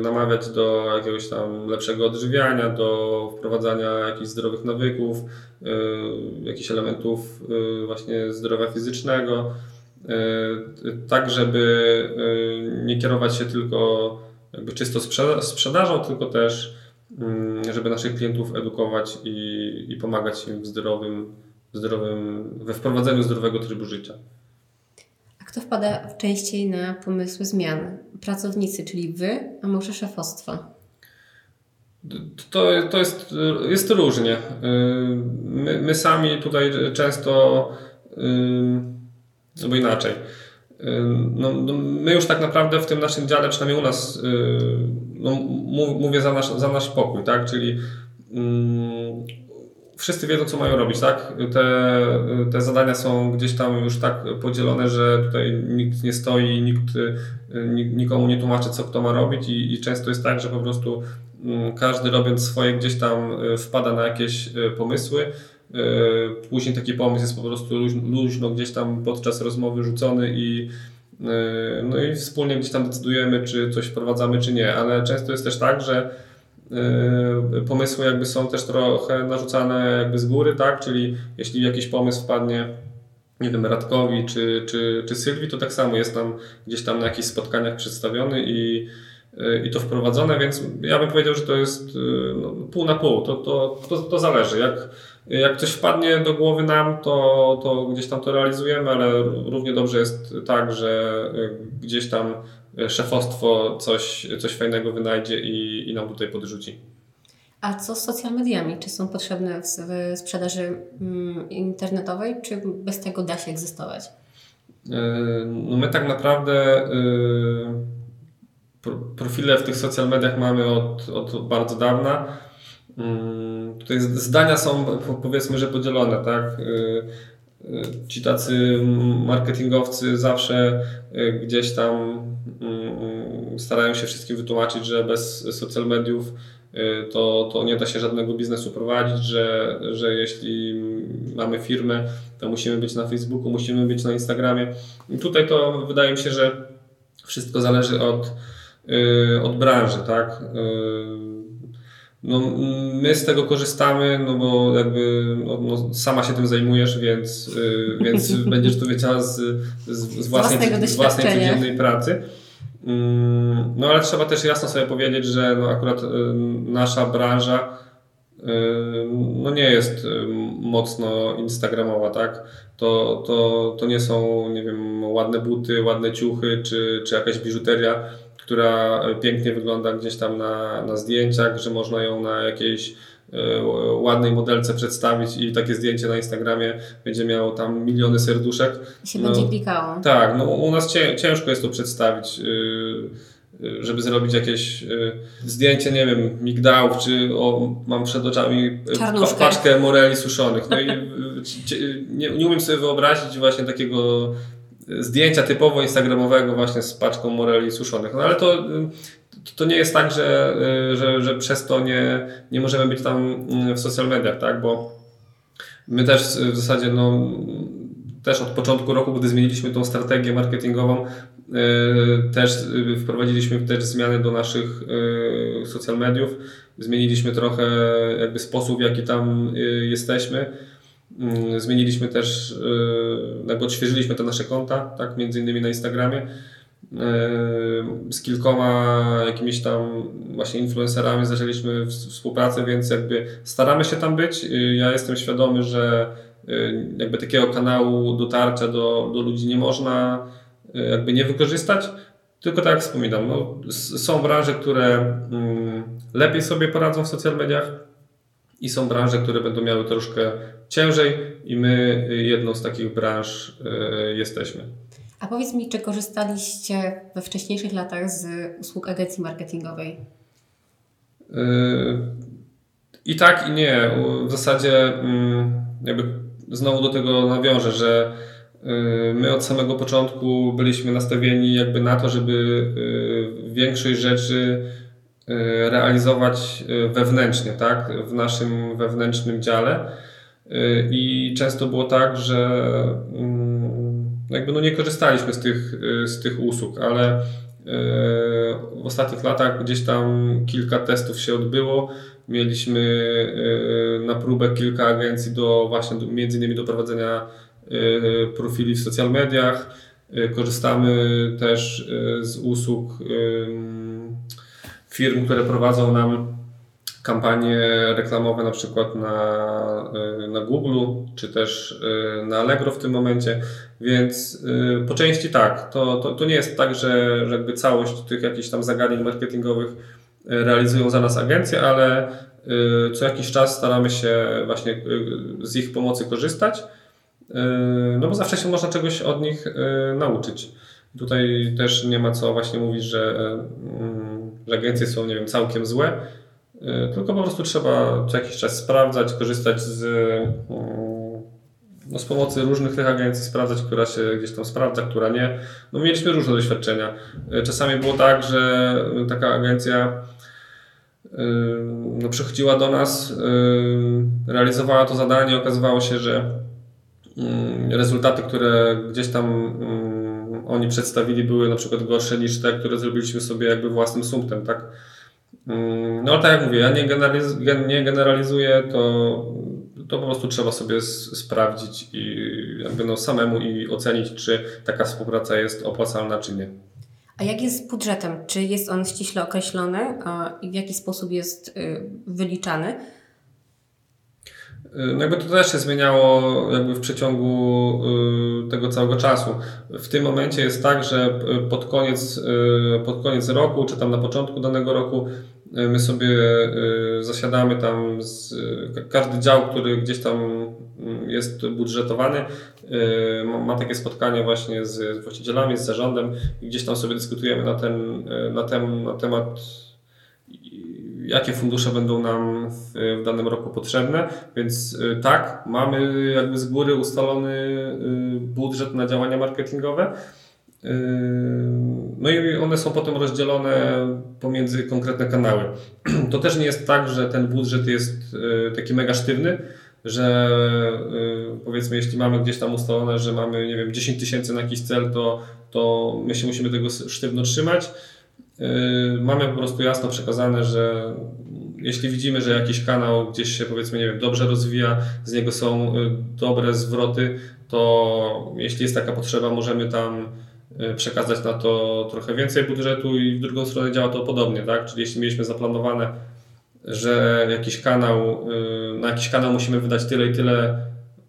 namawiać do jakiegoś tam lepszego odżywiania, do wprowadzania jakichś zdrowych nawyków, jakichś elementów właśnie zdrowia fizycznego. Tak żeby nie kierować się tylko jakby czysto sprzedażą, tylko też żeby naszych klientów edukować i, i pomagać im w zdrowym, zdrowym, we wprowadzeniu zdrowego trybu życia. A kto wpada częściej na pomysły zmian? Pracownicy, czyli Wy, a może szefostwo? To, to jest, jest różnie. E, my, my sami tutaj często albo inaczej. No, no, my już tak naprawdę w tym naszym dziale, przynajmniej u nas, no, mówię za nasz, za nasz pokój, tak? Czyli um, wszyscy wiedzą, co mają robić, tak? Te, te zadania są gdzieś tam już tak podzielone, że tutaj nikt nie stoi, nikt, nikomu nie tłumaczy, co kto ma robić i, i często jest tak, że po prostu mm, każdy robiąc swoje gdzieś tam wpada na jakieś pomysły. Później taki pomysł jest po prostu luźno gdzieś tam podczas rozmowy rzucony i no i wspólnie gdzieś tam decydujemy, czy coś wprowadzamy, czy nie, ale często jest też tak, że pomysły jakby są też trochę narzucane jakby z góry, tak, czyli jeśli jakiś pomysł wpadnie nie wiem, Radkowi czy, czy, czy Sylwii, to tak samo jest tam gdzieś tam na jakichś spotkaniach przedstawiony i, i to wprowadzone, więc ja bym powiedział, że to jest no, pół na pół, to, to, to, to zależy. Jak, jak coś wpadnie do głowy nam, to, to gdzieś tam to realizujemy, ale równie dobrze jest tak, że gdzieś tam szefostwo coś, coś fajnego wynajdzie i, i nam tutaj podrzuci. A co z social mediami? Czy są potrzebne w, sprzedaży mm, internetowej, czy bez tego da się egzystować? E, no my tak naprawdę e, profile w tych social mediach mamy od, od bardzo dawna. Mm, tutaj zdania są powiedzmy, że podzielone, tak? E, ci tacy marketingowcy zawsze gdzieś tam mm, starają się wszystkim wytłumaczyć, że bez social mediów Y, to, to nie da się żadnego biznesu prowadzić, że, że jeśli mamy firmę, to musimy być na Facebooku, musimy być na Instagramie. I tutaj to wydaje mi się, że wszystko zależy od, y, od branży, tak? No, my z tego korzystamy, no bo jakby no, no, sama się tym zajmujesz, więc, więc będziesz to wiedziała z, z, z własnej, z własnej codziennej pracy. Mm, no ale trzeba też jasno sobie powiedzieć, że no akurat y, nasza branża y, no nie jest y, mocno instagramowa, tak? To, to, to nie są, nie wiem, ładne buty, ładne ciuchy, czy, czy jakaś biżuteria, która pięknie wygląda gdzieś tam na, na zdjęciach, że można ją na jakiejś E, ładnej modelce przedstawić i takie zdjęcie na Instagramie będzie miało tam miliony serduszek. I się no, będzie klikało. Tak, no u nas ciężko jest to przedstawić y, y, żeby zrobić jakieś y, zdjęcie, nie wiem, migdałów, czy o, mam przed oczami Czarnuszkę. paczkę moreli suszonych. No i nie, nie umiem sobie wyobrazić właśnie takiego zdjęcia typowo instagramowego właśnie z paczką moreli suszonych. No ale to to nie jest tak, że, y, że, że przez to nie, nie możemy być tam mm, w social mediach, tak? Bo my też w zasadzie no, też od początku roku, gdy zmieniliśmy tą strategię marketingową, y, też wprowadziliśmy też zmiany do naszych y, social mediów. Zmieniliśmy trochę jakby sposób, w jaki tam jesteśmy. Mm, zmieniliśmy też, jakby odświeżyliśmy te nasze konta, tak, między innymi na Instagramie z kilkoma jakimiś tam właśnie influencerami zaczęliśmy współpracę, więc jakby staramy się tam być. Ja jestem świadomy, że y, jakby takiego kanału dotarcia do, do ludzi nie można y, jakby nie wykorzystać. Tylko tak jak wspominam, no, są branże, które mm, lepiej sobie poradzą w social mediach i są branże, które będą miały troszkę ciężej i my jedną z takich branż y, jesteśmy. A powiedz mi, czy korzystaliście we wcześniejszych latach z usług agencji marketingowej? Yy, I tak, i nie. W zasadzie mm, jakby znowu do tego nawiążę, że my od samego początku byliśmy nastawieni jakby na to, żeby większość rzeczy realizować wewnętrznie, tak? w naszym wewnętrznym dziale. I często było tak, że mm, jakby no nie korzystaliśmy z tych, y, z tych usług, ale y, w ostatnich latach gdzieś tam kilka testów się odbyło. Mieliśmy y, na próbę kilka agencji do właśnie między innymi do prowadzenia profili w social mediach. Korzystamy też z usług firm, które prowadzą nam kampanie reklamowe na przykład na, y, na Google, czy też y, na Allegro w tym momencie, więc y, po części tak, to, to, to nie jest tak, że, jakby całość tych jakichś tam zagadnień marketingowych realizują za nas agencje, ale co jakiś czas staramy się właśnie z ich pomocy korzystać, no bo zawsze się można czegoś od nich nauczyć. Tutaj też nie ma co właśnie mówić, że, mm, że agencje są, nie wiem, całkiem złe, tylko po prostu trzeba co jakiś czas sprawdzać, korzystać z, mm, no, z pomocy różnych tych agencji, sprawdzać, która się gdzieś tam sprawdza, która nie. No, mieliśmy różne doświadczenia. E, czasami było tak, że taka agencja no, przychodziła do nas, realizowała to zadanie, okazywało się, że mm, rezultaty, które gdzieś tam mm, oni przedstawili, były na przykład gorsze niż te, które zrobiliśmy sobie jakby własnym sumptem, tak? Mm, no tak jak mówię, ja nie, generaliz nie generalizuję, to, to po prostu trzeba sobie sprawdzić i jakby no samemu i ocenić, czy taka współpraca jest opłacalna, czy nie. A jak jest z budżetem? Czy jest on ściśle określony i w jaki sposób jest y, wyliczany? Y, no jakby to też się zmieniało jakby w przeciągu y, tego całego czasu. W tym momencie jest tak, że pod koniec, pod koniec roku, czy tam na początku danego roku my sobie zasiadamy tam z, każdy dział, który gdzieś tam mm, jest budżetowany, ma takie spotkanie właśnie z właścicielami, z zarządem i gdzieś tam sobie dyskutujemy na, ten, na, tem, na temat jakie fundusze będą nam w, w, danym roku potrzebne. Więc tak, mamy jakby z góry ustalony budżet na działania marketingowe. No i one są potem rozdzielone pomiędzy konkretne kanały. To też nie jest tak, że ten budżet jest taki mega sztywny, że powiedzmy, jeśli mamy gdzieś tam ustalone, że mamy, nie wiem, 10 tysięcy na jakiś cel, to, to my się musimy tego sztywno trzymać. Mamy po prostu jasno przekazane, że jeśli widzimy, że jakiś kanał gdzieś się powiedzmy, nie wiem, dobrze rozwija, z niego są dobre zwroty, to jeśli jest taka potrzeba, możemy tam przekazać na to trochę więcej budżetu i w drugą stronę działa to podobnie, tak? Czyli jeśli mieliśmy zaplanowane, że jakiś kanał, na jakiś kanał musimy wydać tyle i tyle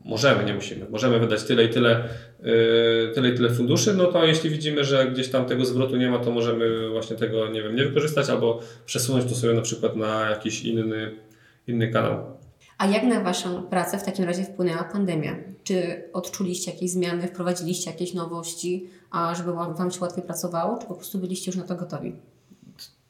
możemy, nie musimy, możemy wydać tyle i tyle, yy, tyle i tyle funduszy, no to jeśli widzimy, że gdzieś tam tego zwrotu nie ma, to możemy właśnie tego, nie wiem, nie wykorzystać albo przesunąć to sobie na przykład na jakiś inny, inny kanał. A jak na Waszą pracę w takim razie wpłynęła pandemia? Czy odczuliście jakieś zmiany, wprowadziliście jakieś nowości, a żeby Wam się łatwiej pracowało, czy po prostu byliście już na to gotowi?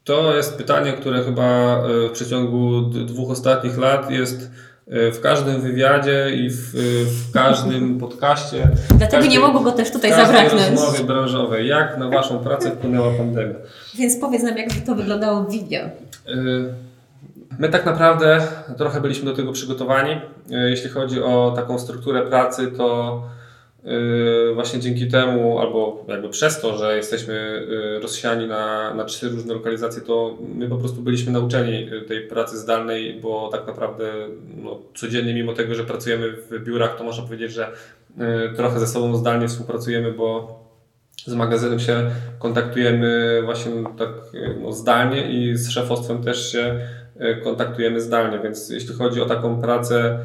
To jest pytanie, które chyba yy, w przeciągu dwóch ostatnich lat jest w każdym wywiadzie i w, w każdym podcaście. Dlatego każdej, nie mogło go też tutaj zabraknąć. W rozmowie branżowej. Jak na Waszą pracę wpłynęła pandemia? Więc powiedz nam, jak to wyglądało w Vivio. Y, my tak naprawdę trochę byliśmy do tego przygotowani. Jeśli chodzi o taką strukturę pracy, to właśnie dzięki temu, albo jakby przez to, że jesteśmy yy, rozsiani na, na trzy różne lokalizacje, to my po prostu byliśmy nauczeni yy, tej pracy zdalnej, bo tak naprawdę no, codziennie, mimo tego, że pracujemy w biurach, to można powiedzieć, że trochę ze sobą zdalnie współpracujemy, bo z magazynem się kontaktujemy właśnie tak no, zdalnie i z szefostwem też się kontaktujemy zdalnie, więc jeśli chodzi o taką pracę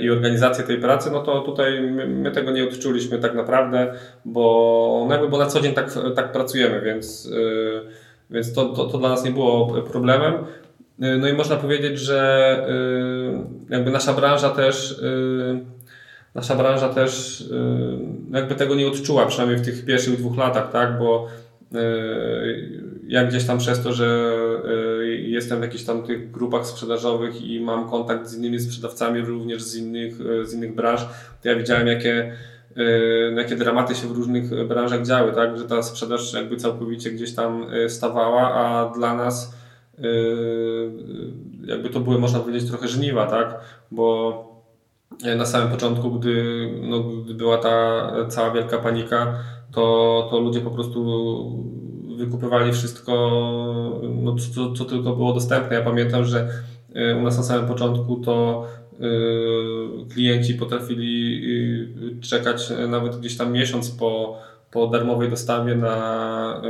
i organizację tej pracy, no to tutaj my, my, tego nie odczuliśmy tak naprawdę, bo, no bo na co dzień tak, tak pracujemy, więc, e, więc to, to, to dla nas nie było problemem. E, no i można powiedzieć, że jakby nasza branża też nasza branża też jakby tego nie odczuła, przynajmniej w tych pierwszych dwóch latach, tak, bo ja gdzieś tam przez to, że y, jestem w jakichś tam tych grupach sprzedażowych i mam kontakt z innymi sprzedawcami również z innych, y, z innych branż, to ja widziałem jakie, jakie dramaty się w różnych branżach działy, tak? że ta sprzedaż jakby całkowicie gdzieś tam stawała, a dla nas jakby to były można powiedzieć trochę żniwa, tak? bo na samym początku, gdy, no, gdy była ta cała wielka panika, to, to ludzie po prostu wykupywali wszystko, no, co, co tylko było dostępne. Ja pamiętam, że e, u nas na samym początku to e, klienci potrafili e, czekać nawet gdzieś tam miesiąc po, po darmowej dostawie na,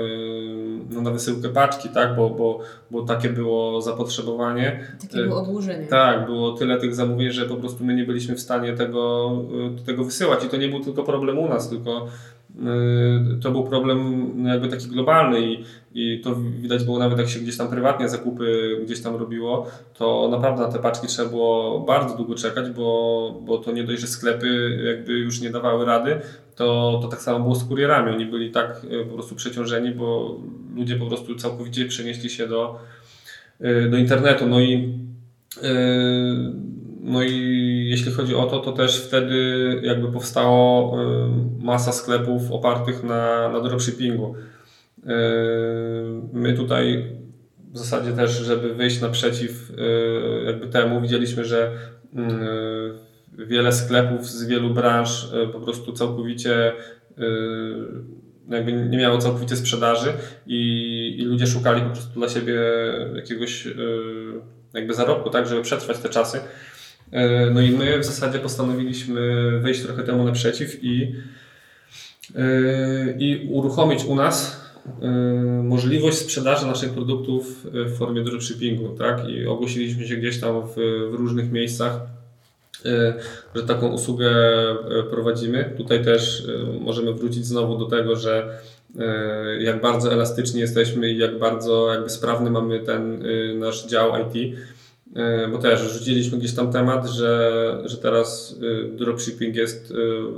no, na wysyłkę paczki, tak? bo, bo, bo takie było zapotrzebowanie. Takie było odłożenie. Tak, było tyle tych zamówień, że po prostu my nie byliśmy w stanie tego, tego wysyłać i to nie był tylko problem u nas, tylko Y, to był problem no, jakby taki globalny i, i to widać było nawet jak się gdzieś tam prywatnie zakupy gdzieś tam robiło, to naprawdę na te paczki trzeba było bardzo długo czekać, bo, bo to nie dość, że sklepy jakby już nie dawały rady, to, to tak samo było z kurierami. Oni byli tak y, po prostu przeciążeni, bo ludzie po prostu całkowicie przenieśli się do, y, do internetu. No i no i jeśli chodzi o to, to też wtedy jakby powstało masa sklepów opartych na, na dropshippingu. My tutaj w zasadzie też, żeby wyjść naprzeciw jakby temu, widzieliśmy, że wiele sklepów z wielu branż po prostu całkowicie jakby nie miało całkowicie sprzedaży i, i ludzie szukali po prostu dla siebie jakiegoś jakby zarobku, tak, żeby przetrwać te czasy. E, no i my w zasadzie postanowiliśmy wyjść trochę temu naprzeciw i, e, i uruchomić u nas e, możliwość sprzedaży naszych produktów w formie dropshippingu, tak? I ogłosiliśmy się gdzieś tam w, w różnych miejscach, że taką usługę prowadzimy. Tutaj też możemy wrócić znowu do tego, że jak bardzo elastyczni jesteśmy i jak bardzo jakby sprawny mamy ten nasz dział IT bo też rzuciliśmy gdzieś tam temat, że, że teraz e, dropshipping jest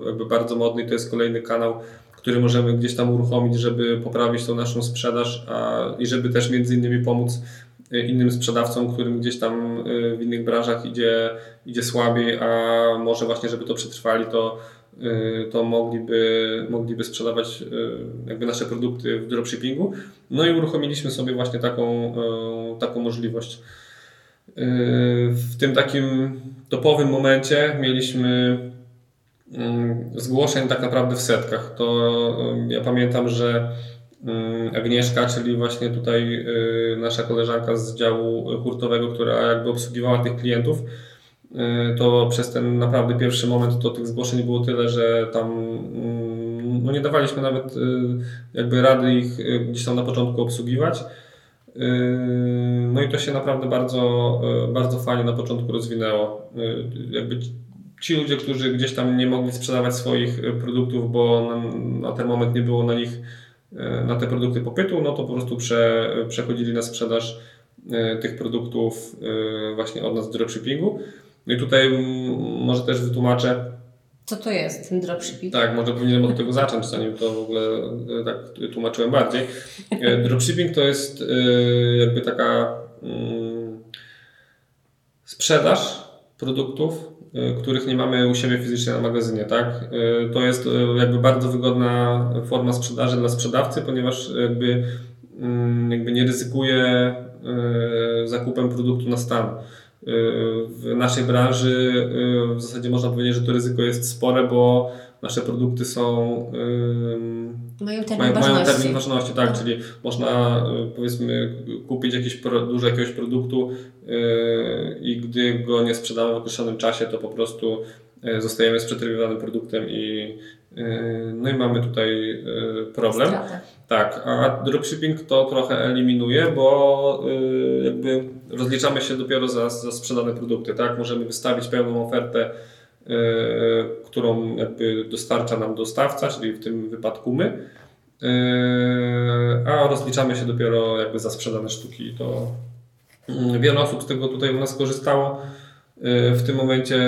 e, jakby bardzo modny i to jest kolejny kanał, który możemy gdzieś tam uruchomić, żeby poprawić tą naszą sprzedaż a, i żeby też między innymi pomóc innym sprzedawcom, którym gdzieś tam w innych branżach idzie, idzie słabiej, a może właśnie, żeby to przetrwali, to, to mogliby, mogliby sprzedawać jakby nasze produkty w dropshippingu. No i uruchomiliśmy sobie właśnie taką, taką możliwość. W tym takim topowym momencie mieliśmy mm, zgłoszeń tak naprawdę w setkach. To mm, ja pamiętam, że Agnieszka, czyli właśnie tutaj nasza koleżanka z działu hurtowego, która jakby obsługiwała tych klientów, to przez ten naprawdę pierwszy moment to tych zgłoszeń było tyle, że tam no nie dawaliśmy nawet jakby rady ich gdzieś tam na początku obsługiwać. Yy, no i to się naprawdę bardzo, yy, bardzo fajnie na początku rozwinęło. Yy, jakby ci ludzie, którzy gdzieś tam nie mogli sprzedawać swoich produktów, bo na, na ten moment nie było na nich, na te produkty popytu, no to po prostu prze, przechodzili na sprzedaż tych produktów właśnie od nas w dropshippingu. No i tutaj może też wytłumaczę, co to jest ten dropshipping? Tak, może powinienem od tego zacząć, zanim to w ogóle e, tak tłumaczyłem bardziej. E, dropshipping to jest e, jakby taka mm, sprzedaż produktów, których nie mamy u siebie fizycznie na magazynie, tak? To jest jakby bardzo wygodna forma sprzedaży dla sprzedawcy, ponieważ jakby, mm, jakby nie ryzykuje zakupem produktu na stan. W naszej branży y, w zasadzie można powiedzieć, że to ryzyko jest spore, bo nasze produkty są. Mają termin mają, ważności. Mają termin ważności, tak, czyli można y, powiedzmy kupić jakieś dużo jakiegoś produktu y, i gdy go nie sprzedamy w określonym czasie, to po prostu zostajemy z przeterminowanym produktem i no i mamy tutaj problem. Stratę. Tak, a dropshipping to trochę eliminuje, bo y, jakby rozliczamy się dopiero za, za sprzedane produkty, tak? Możemy wystawić pełną ofertę, y, którą jakby dostarcza nam dostawca, czyli w tym wypadku my, y, a rozliczamy się dopiero jakby za sprzedane sztuki. To wiele osób z tego tutaj u nas korzystało. W tym momencie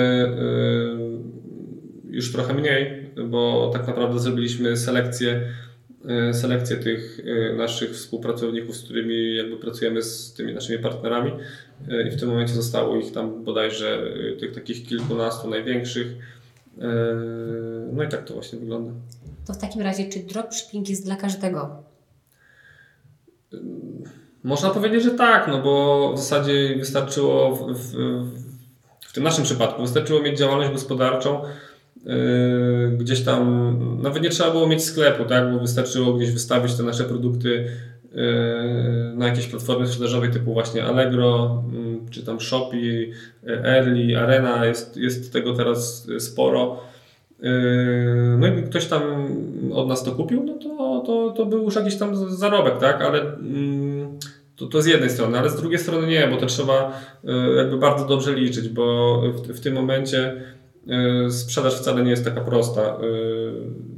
już trochę mniej, bo tak naprawdę zrobiliśmy selekcję E, selekcję tych e, naszych współpracowników, z którymi jakby pracujemy z tymi naszymi partnerami e, i w tym momencie zostało ich tam bodajże tych takich kilkunastu największych. No i tak to właśnie wygląda. To w takim razie, czy dropshipping jest dla każdego? Można powiedzieć, że tak, no bo w zasadzie wystarczyło w, w, w tym naszym przypadku, wystarczyło mieć działalność gospodarczą, gdzieś tam, nawet nie trzeba było mieć sklepu, tak, bo wystarczyło gdzieś wystawić te nasze produkty yy, na jakiejś platformie sprzedażowej typu właśnie Allegro, mm, czy tam Shopee, Early, Arena, jest, jest tego teraz sporo. Yy, no i ktoś tam od nas to kupił, no to, to, to był już jakiś tam zarobek, tak, ale mm, to, to z jednej strony, ale z drugiej strony nie, bo to trzeba jakby bardzo dobrze liczyć, bo w, w tym momencie sprzedaż wcale nie jest taka prosta. E,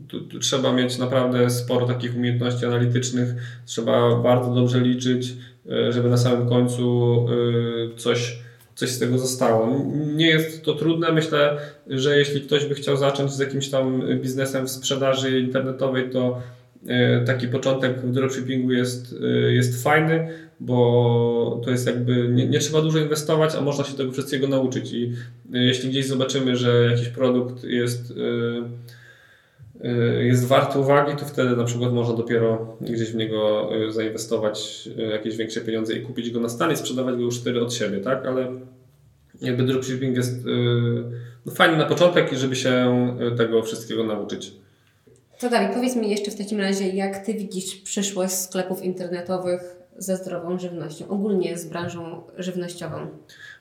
tu, trzeba mieć naprawdę sporo takich umiejętności analitycznych, trzeba bardzo dobrze liczyć, e, żeby na samym końcu coś, coś z tego zostało. Nie jest to trudne. Myślę, że jeśli ktoś by chciał zacząć z jakimś tam biznesem w sprzedaży internetowej, to taki początek w dropshippingu jest, jest fajny bo to jest jakby, nie, nie, trzeba dużo inwestować, a można się tego wszystkiego nauczyć i y, jeśli gdzieś zobaczymy, że jakiś produkt jest y, jest warty uwagi, to wtedy na przykład można dopiero gdzieś w niego zainwestować jakieś większe pieniądze i kupić go na stan i sprzedawać go już wtedy od siebie, tak? Ale jakby dropshipping jest no, fajny na początek i żeby się tego wszystkiego nauczyć. To dalej, powiedz mi jeszcze w takim razie, jak Ty widzisz przyszłość sklepów internetowych ze zdrową żywnością, ogólnie z branżą żywnościową?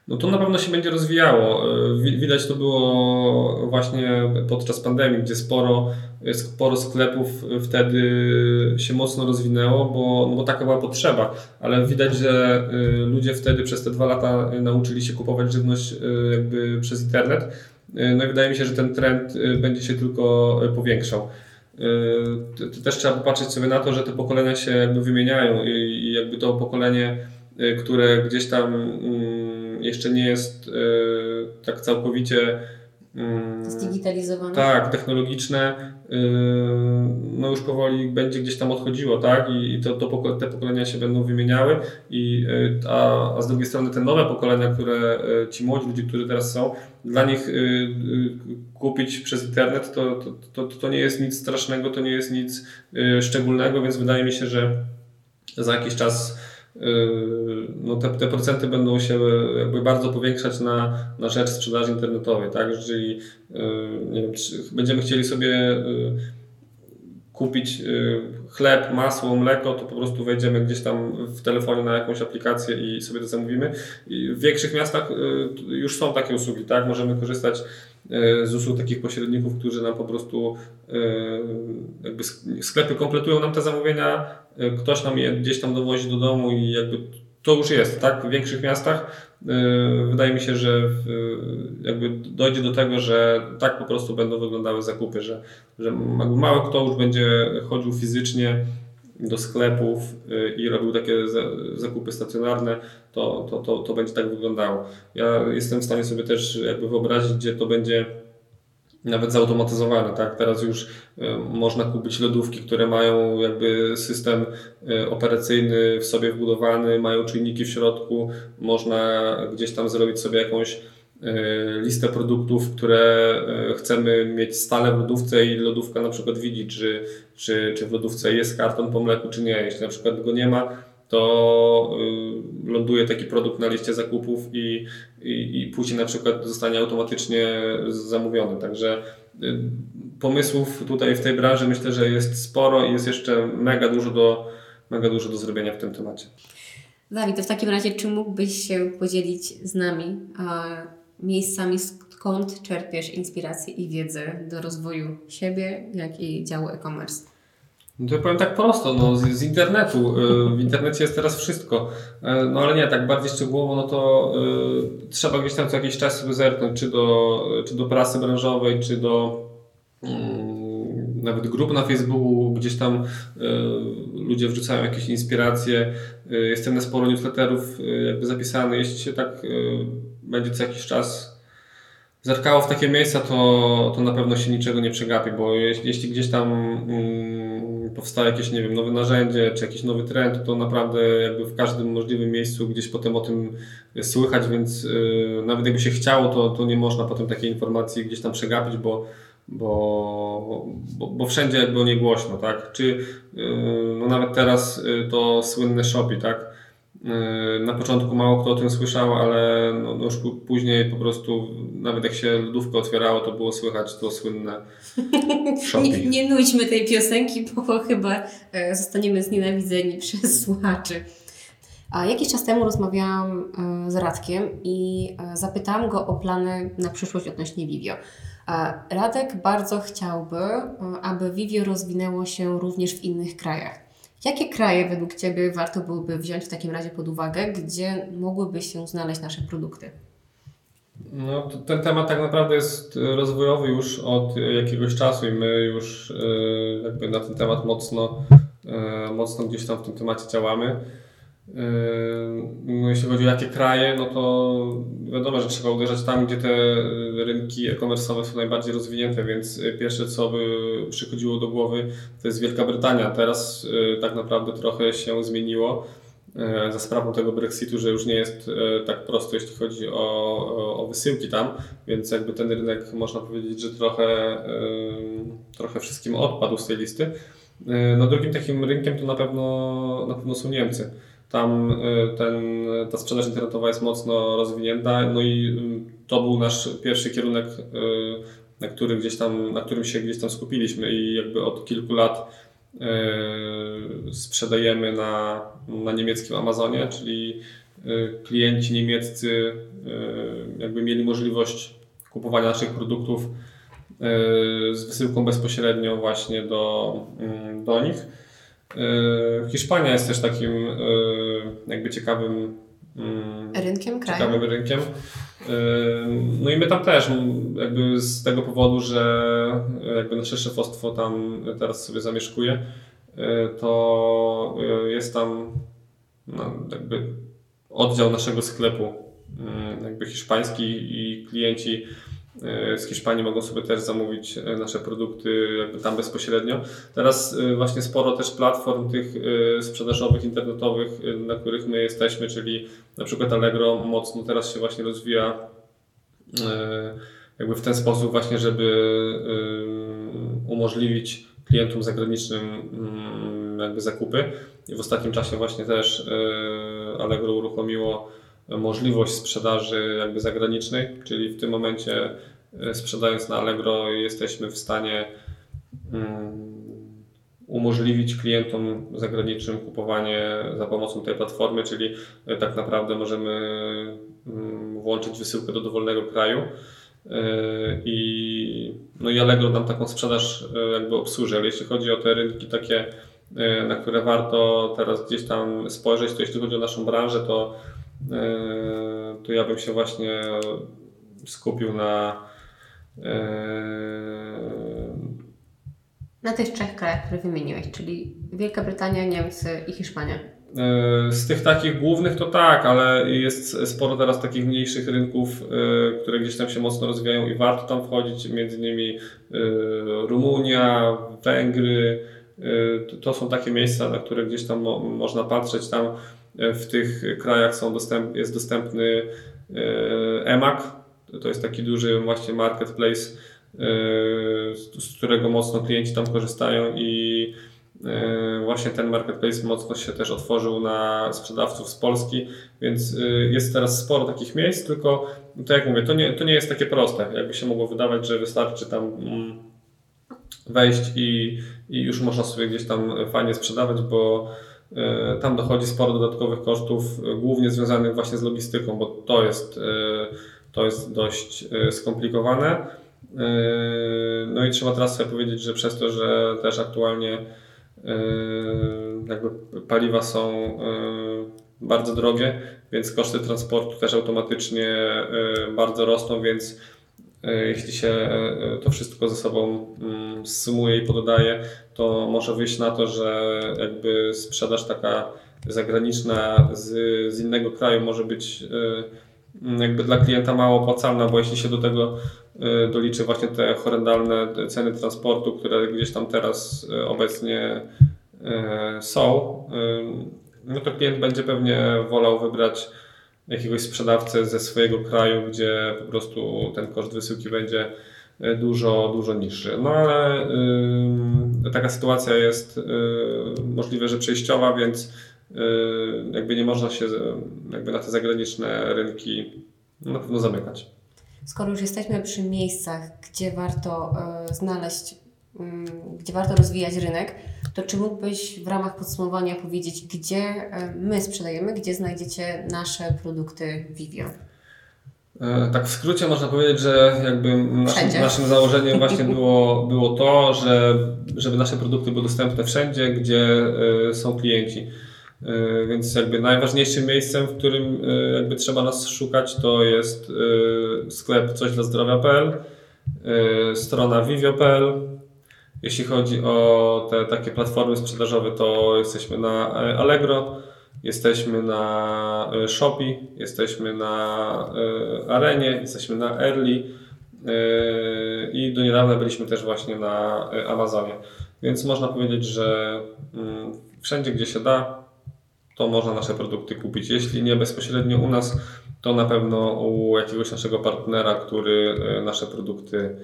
No to na pewno się będzie rozwijało. Widać to było właśnie podczas pandemii, gdzie sporo, sporo sklepów wtedy się mocno rozwinęło, bo, no bo taka była potrzeba. Ale widać, że ludzie wtedy przez te dwa lata nauczyli się kupować żywność jakby przez internet. No i wydaje mi się, że ten trend będzie się tylko powiększał. Y, też trzeba popatrzeć sobie na to, że te pokolenia się jakby wymieniają i jakby to pokolenie, y, które gdzieś tam mm, jeszcze nie jest y, tak całkowicie zdigitalizowane. Tak, technologiczne, no już powoli będzie gdzieś tam odchodziło, tak? I to, to te pokolenia się będą wymieniały, i, a, a z drugiej strony te nowe pokolenia, które ci młodzi ludzie, którzy teraz są, dla nich kupić przez internet, to, to, to, to nie jest nic strasznego, to nie jest nic y, szczególnego, więc wydaje mi się, że za jakiś czas y, no te, te procenty będą się jakby bardzo powiększać na, na rzecz sprzedaży internetowej, tak? Jeżeli y, nie wiem, będziemy chcieli sobie kupić y, chleb, masło, mleko, to po prostu wejdziemy gdzieś tam w telefonie na jakąś aplikację i sobie to zamówimy. I w większych miastach już są takie usługi, tak? Możemy korzystać z usług takich pośredników, którzy nam po prostu jakby sklepy kompletują nam te zamówienia, ktoś nam je gdzieś tam dowozi do domu i jakby to już jest, tak? W większych miastach yy, wydaje mi się, że jakby dojdzie do tego, że tak po prostu będą wyglądały zakupy, że, że mało kto już będzie chodził fizycznie do sklepów yy, i robił takie zakupy stacjonarne, to, to, to, to będzie tak wyglądało. Ja jestem w stanie sobie też jakby wyobrazić, gdzie to będzie nawet zautomatyzowane, tak? Teraz już y, można kupić lodówki, które mają jakby system y, operacyjny w sobie wbudowany, mają czujniki w środku, można gdzieś tam zrobić sobie jakąś y, listę produktów, które chcemy mieć stale w lodówce i lodówka na przykład widzi, czy, czy, czy w lodówce jest karton po mleku, czy nie. Jeśli na przykład go nie ma, to ląduje taki produkt na liście zakupów i, i, i później na przykład zostanie automatycznie zamówiony. Także y, pomysłów tutaj w tej branży myślę, że jest sporo i jest jeszcze mega dużo do, mega dużo do zrobienia w tym temacie. Dawid, to w takim razie czy mógłbyś się podzielić z nami miejscami, skąd czerpiesz inspirację i wiedzę do rozwoju siebie, jak i działu e-commerce? No to powiem tak prosto, no, z, z, internetu. Y, w internecie jest teraz wszystko. Y, no ale nie, tak bardziej szczegółowo, no to y, trzeba gdzieś tam co jakiś czas sobie zerknąć, czy do, czy do prasy branżowej, czy do y, nawet grup na Facebooku, gdzieś tam y, ludzie wrzucają jakieś inspiracje. Y, jestem na sporo newsletterów jakby zapisany. Jeśli się tak będzie co jakiś czas zerkało w takie miejsca, to, to na pewno się niczego nie przegapi, bo jeśli, jeśli gdzieś tam mm, powstaje jakieś, nie wiem, nowe narzędzie, czy jakiś nowy trend, to naprawdę jakby w każdym możliwym miejscu gdzieś potem o tym słychać, więc yy, nawet jakby się chciało, to, to nie można potem takiej informacji gdzieś tam przegapić, bo bo, bo, bo wszędzie jakby o niej głośno, tak? Czy yy, no nawet teraz yy, to słynne Shopee, tak? Yy, na początku mało kto o tym słyszał, ale no, no już później po prostu, nawet jak się lodówkę otwierało, to było słychać to słynne nie, nie nudźmy tej piosenki, bo chyba e, zostaniemy znienawidzeni przez słuchaczy. A jakiś czas temu rozmawiałam e, z Radkiem i e, zapytałam go o plany na przyszłość odnośnie Vivio. Radek bardzo chciałby, aby Vivio rozwinęło się również w innych krajach. Jakie kraje według Ciebie warto byłoby wziąć w takim razie pod uwagę, gdzie mogłyby się znaleźć nasze produkty? No, ten temat tak naprawdę jest rozwojowy już od jakiegoś czasu i my już e, jakby na ten temat mocno, e, mocno gdzieś tam w tym temacie działamy. No, jeśli chodzi o jakie kraje, no to wiadomo, że trzeba uderzać tam, gdzie te rynki e-commerce'owe są najbardziej rozwinięte, więc pierwsze co by przychodziło do głowy to jest Wielka Brytania. Teraz e, tak naprawdę trochę się zmieniło za sprawą tego Brexitu, że już nie jest tak prosto, jeśli chodzi o, o wysyłki tam, więc jakby ten rynek można powiedzieć, że trochę trochę wszystkim odpadł z tej listy. No drugim takim rynkiem to na pewno, na pewno są Niemcy. Tam ten, ta sprzedaż internetowa jest mocno rozwinięta, no i to był nasz pierwszy kierunek, na, który gdzieś tam, na którym się gdzieś tam skupiliśmy i jakby od kilku lat sprzedajemy na, na niemieckim Amazonie, czyli klienci niemieccy jakby mieli możliwość kupowania naszych produktów z wysyłką bezpośrednio właśnie do, do nich. Hiszpania jest też takim jakby ciekawym mm, rynkiem, ciekawym rynkiem. No i my tam też, jakby z tego powodu, że jakby nasze szefostwo tam teraz sobie zamieszkuje, to jest tam no, jakby oddział naszego sklepu, jakby hiszpański i klienci E, z Hiszpanii mogą sobie też zamówić e, nasze produkty jakby tam bezpośrednio. Teraz e, właśnie sporo też platform tych sprzedażowych, internetowych, na których my jesteśmy, czyli na przykład Allegro mocno teraz się właśnie rozwija jakby w ten sposób właśnie, żeby umożliwić klientom zagranicznym mm, jakby zakupy. I w ostatnim czasie właśnie też Allegro uruchomiło możliwość sprzedaży jakby zagranicznej, czyli w tym momencie e, sprzedając na Allegro jesteśmy w stanie mm, umożliwić klientom zagranicznym kupowanie za pomocą tej platformy, czyli e, tak naprawdę możemy mm, włączyć wysyłkę do dowolnego kraju e, i, no i Allegro nam taką sprzedaż jakby obsłuży, ale jeśli chodzi o te rynki takie, na które warto teraz gdzieś tam spojrzeć, to jeśli chodzi o naszą branżę, to to ja bym się właśnie skupił na e, na tych trzech krajach, które wymieniłeś, czyli Wielka Brytania, Niemcy i Hiszpania. E, z tych takich głównych to tak, ale jest sporo teraz takich mniejszych rynków, które gdzieś tam się mocno rozwijają i warto tam wchodzić, między innymi Rumunia, Węgry. To są takie miejsca, na które gdzieś tam można patrzeć. Tam E, w tych krajach są dostęp, jest dostępny e, EMAG, to jest taki duży właśnie marketplace, e, z którego mocno klienci tam korzystają i właśnie ten marketplace mocno się też otworzył na sprzedawców z Polski, więc jest teraz sporo takich miejsc, tylko to jak mówię, to nie, to nie jest takie proste, jakby się mogło wydawać, że wystarczy tam mm, wejść i, i już można sobie gdzieś tam fajnie sprzedawać, bo E, tam dochodzi sporo dodatkowych kosztów, e, głównie związanych właśnie z logistyką, bo to jest, e, to jest dość skomplikowane. No i trzeba teraz sobie powiedzieć, że przez to, że też aktualnie jakby paliwa są bardzo drogie, więc koszty transportu też automatycznie bardzo rosną, więc jeśli się to wszystko ze sobą mm, sumuje i pododaje, to może wyjść na to, że jakby sprzedaż taka zagraniczna z, z innego kraju może być y, jakby dla klienta mało opłacalna, bo jeśli się do tego doliczy właśnie te horrendalne ceny transportu, które gdzieś tam teraz obecnie są, no to klient będzie pewnie wolał wybrać jakiegoś sprzedawcę ze swojego kraju, gdzie po prostu ten koszt wysyłki będzie dużo, dużo niższy. No ale y, taka sytuacja jest y, możliwe, że przejściowa, więc y, jakby nie można się jakby na te zagraniczne rynki na pewno zamykać. Skoro już jesteśmy przy miejscach, gdzie warto znaleźć, gdzie warto rozwijać rynek, to czy mógłbyś w ramach podsumowania powiedzieć, gdzie my sprzedajemy, gdzie znajdziecie nasze produkty Vivio? E, tak w skrócie można powiedzieć, że jakby naszym, naszym założeniem właśnie było, było to, że, żeby nasze produkty były dostępne wszędzie, gdzie e, są klienci. E, więc jakby najważniejszym miejscem, w którym jakby trzeba nas szukać, to jest sklep cośdlazdrowia.pl, strona vivio.pl. Jeśli chodzi o te takie platformy sprzedażowe, to jesteśmy na Allegro Jesteśmy na e, Shopee, jesteśmy na e, Arenie, jesteśmy na Early e, i do niedawna byliśmy też właśnie na Amazonie. Więc można powiedzieć, że mm, wszędzie gdzie się da, to można nasze produkty kupić. Jeśli nie bezpośrednio u nas, to na pewno u jakiegoś naszego partnera, który nasze produkty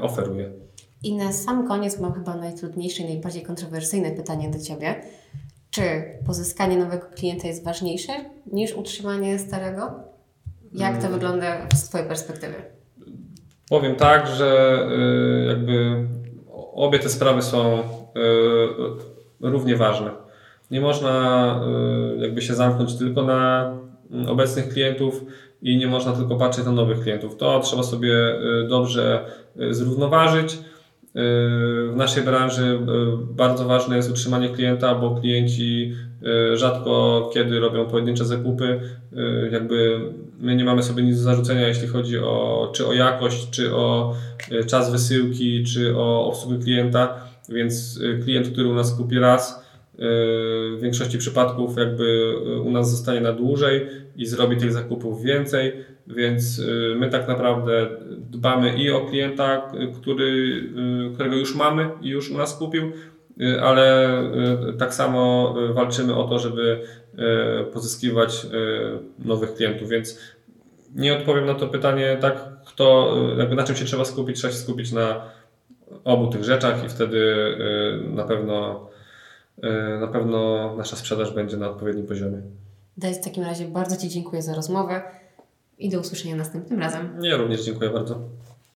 oferuje. I na sam koniec mam chyba najtrudniejsze i najbardziej kontrowersyjne pytanie do Ciebie. Czy pozyskanie nowego klienta jest ważniejsze niż utrzymanie starego? Jak to Mm. wygląda z Twojej perspektywy? Powiem tak, że y, jakby obie te sprawy są y, równie ważne. Nie można y, jakby się zamknąć tylko na mm, obecnych klientów i nie można tylko patrzeć na nowych klientów. To trzeba sobie y, dobrze y, zrównoważyć. W naszej branży y, bardzo ważne jest utrzymanie klienta, bo klienci y, rzadko kiedy robią pojedyncze zakupy. Y, Jakby my nie mamy sobie nic do zarzucenia, jeśli chodzi o czy o jakość, czy o czas wysyłki, czy o obsługę klienta, więc klient, który u nas kupi raz, w większości przypadków jakby u nas zostanie na dłużej i zrobi tych zakupów więcej, więc y, my tak naprawdę dbamy i o klienta, który, y, którego już mamy i już u nas kupił, y, ale tak samo walczymy o to, żeby pozyskiwać nowych klientów, więc nie odpowiem na to pytanie tak, kto, jakby na czym się trzeba skupić, trzeba się skupić na obu tych rzeczach i wtedy na pewno, na pewno nasza sprzedaż będzie na odpowiednim poziomie. Daj w takim razie bardzo Ci dziękuję za rozmowę i do usłyszenia następnym razem. Ja również dziękuję bardzo.